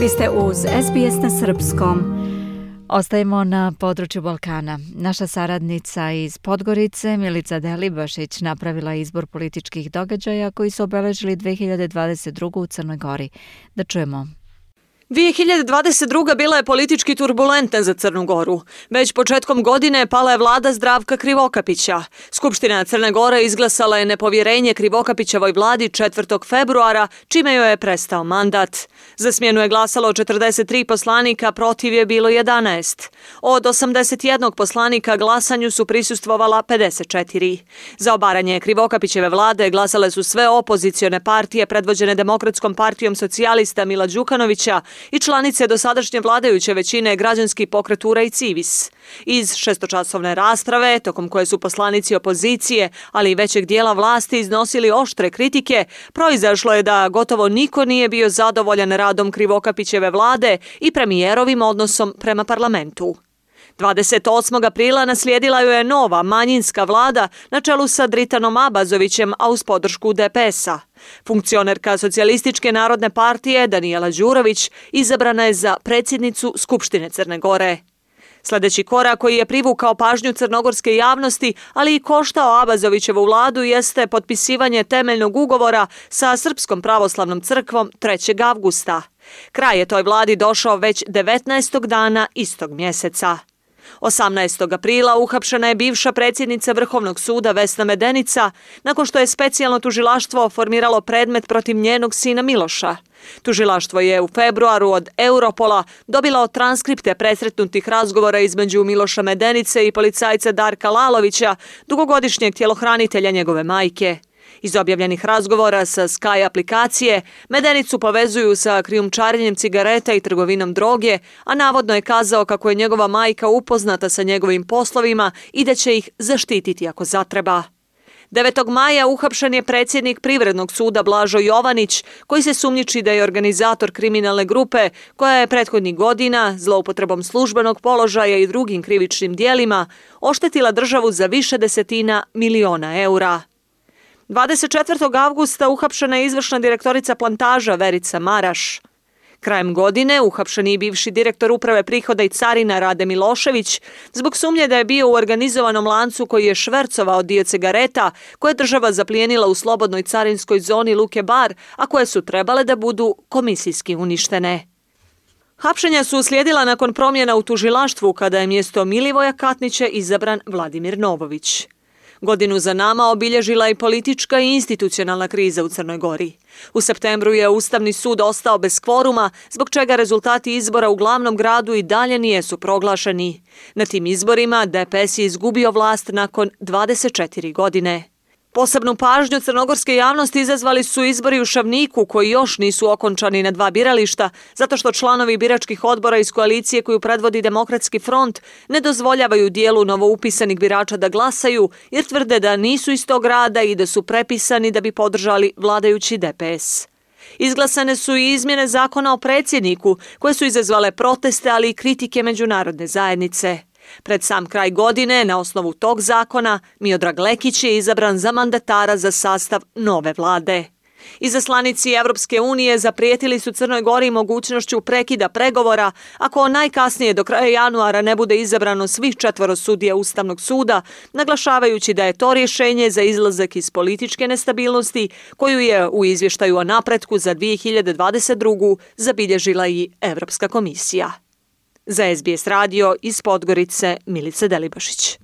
Vi ste uz SBS na Srpskom. Ostajemo na području Balkana. Naša saradnica iz Podgorice, Milica Delibašić, napravila izbor političkih događaja koji su obeležili 2022. u Crnoj Gori. Da čujemo. 2022. bila je politički turbulentna za Crnu Goru. Već početkom godine pala je vlada Zdravka Krivokapića. Skupština Crne Gore izglasala je nepovjerenje Krivokapićevoj vladi 4. februara, čime joj je prestao mandat. Za smjenu je glasalo 43 poslanika, protiv je bilo 11. Od 81 poslanika glasanju su prisustvovala 54. Za obaranje Krivokapićeve vlade glasale su sve opozicione partije predvođene Demokratskom partijom socijalista Mila Đukanovića, i članice dosadašnje vladajuće većine građanski pokretura i civis. Iz šestočasovne rasprave, tokom koje su poslanici opozicije, ali i većeg dijela vlasti iznosili oštre kritike, proizašlo je da gotovo niko nije bio zadovoljan radom Krivokapićeve vlade i premijerovim odnosom prema parlamentu. 28. aprila naslijedila ju je nova manjinska vlada na čelu sa Dritanom Abazovićem, a uz podršku DPS-a. Funkcionerka Socijalističke narodne partije Danijela Đurović izabrana je za predsjednicu Skupštine Crne Gore. Sljedeći korak koji je privukao pažnju crnogorske javnosti, ali i koštao Abazovićevu vladu, jeste potpisivanje temeljnog ugovora sa Srpskom pravoslavnom crkvom 3. avgusta. Kraj je toj vladi došao već 19. dana istog mjeseca. 18. aprila uhapšena je bivša predsjednica Vrhovnog suda Vesna Medenica nakon što je specijalno tužilaštvo formiralo predmet protiv njenog sina Miloša. Tužilaštvo je u februaru od Europola dobilo transkripte presretnutih razgovora između Miloša Medenice i policajca Darka Lalovića, dugogodišnjeg tjelohranitelja njegove majke. Iz objavljenih razgovora sa Sky aplikacije, Medenicu povezuju sa krijumčarenjem cigareta i trgovinom droge, a navodno je kazao kako je njegova majka upoznata sa njegovim poslovima i da će ih zaštititi ako zatreba. 9. maja uhapšen je predsjednik Privrednog suda Blažo Jovanić, koji se sumnjiči da je organizator kriminalne grupe koja je prethodnih godina, zloupotrebom službenog položaja i drugim krivičnim dijelima, oštetila državu za više desetina miliona eura. 24. avgusta uhapšena je izvršna direktorica plantaža Verica Maraš. Krajem godine uhapšeni bivši direktor uprave prihoda i carina Rade Milošević zbog sumnje da je bio u organizovanom lancu koji je švercovao dio cigareta koje država zaplijenila u slobodnoj carinskoj zoni Luke Bar, a koje su trebale da budu komisijski uništene. Hapšenja su uslijedila nakon promjena u tužilaštvu kada je mjesto Milivoja Katnića izabran Vladimir Novović. Godinu za nama obilježila i politička i institucionalna kriza u Crnoj Gori. U septembru je Ustavni sud ostao bez kvoruma, zbog čega rezultati izbora u glavnom gradu i dalje nijesu proglašeni. Na tim izborima DPS je izgubio vlast nakon 24 godine. Posebnu pažnju crnogorske javnosti izazvali su izbori u Šavniku koji još nisu okončani na dva birališta zato što članovi biračkih odbora iz koalicije koju predvodi Demokratski front ne dozvoljavaju dijelu novoupisanih birača da glasaju jer tvrde da nisu iz tog rada i da su prepisani da bi podržali vladajući DPS. Izglasane su i izmjene zakona o predsjedniku koje su izazvale proteste ali i kritike međunarodne zajednice. Pred sam kraj godine, na osnovu tog zakona, Miodrag Lekić je izabran za mandatara za sastav nove vlade. Izaslanici Evropske unije zaprijetili su Crnoj Gori mogućnošću prekida pregovora ako najkasnije do kraja januara ne bude izabrano svih četvoro sudija Ustavnog suda, naglašavajući da je to rješenje za izlazak iz političke nestabilnosti koju je u izvještaju o napretku za 2022. zabilježila i Evropska komisija. Za SBS radio iz Podgorice Milica Delibašić.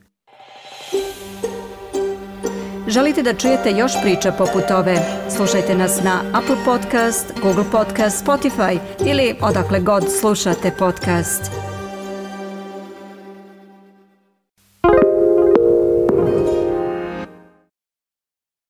Želite da čujete još priča poput ove? Slušajte nas na Apple Podcast, Google Podcast, Spotify ili odakle god slušate podcast.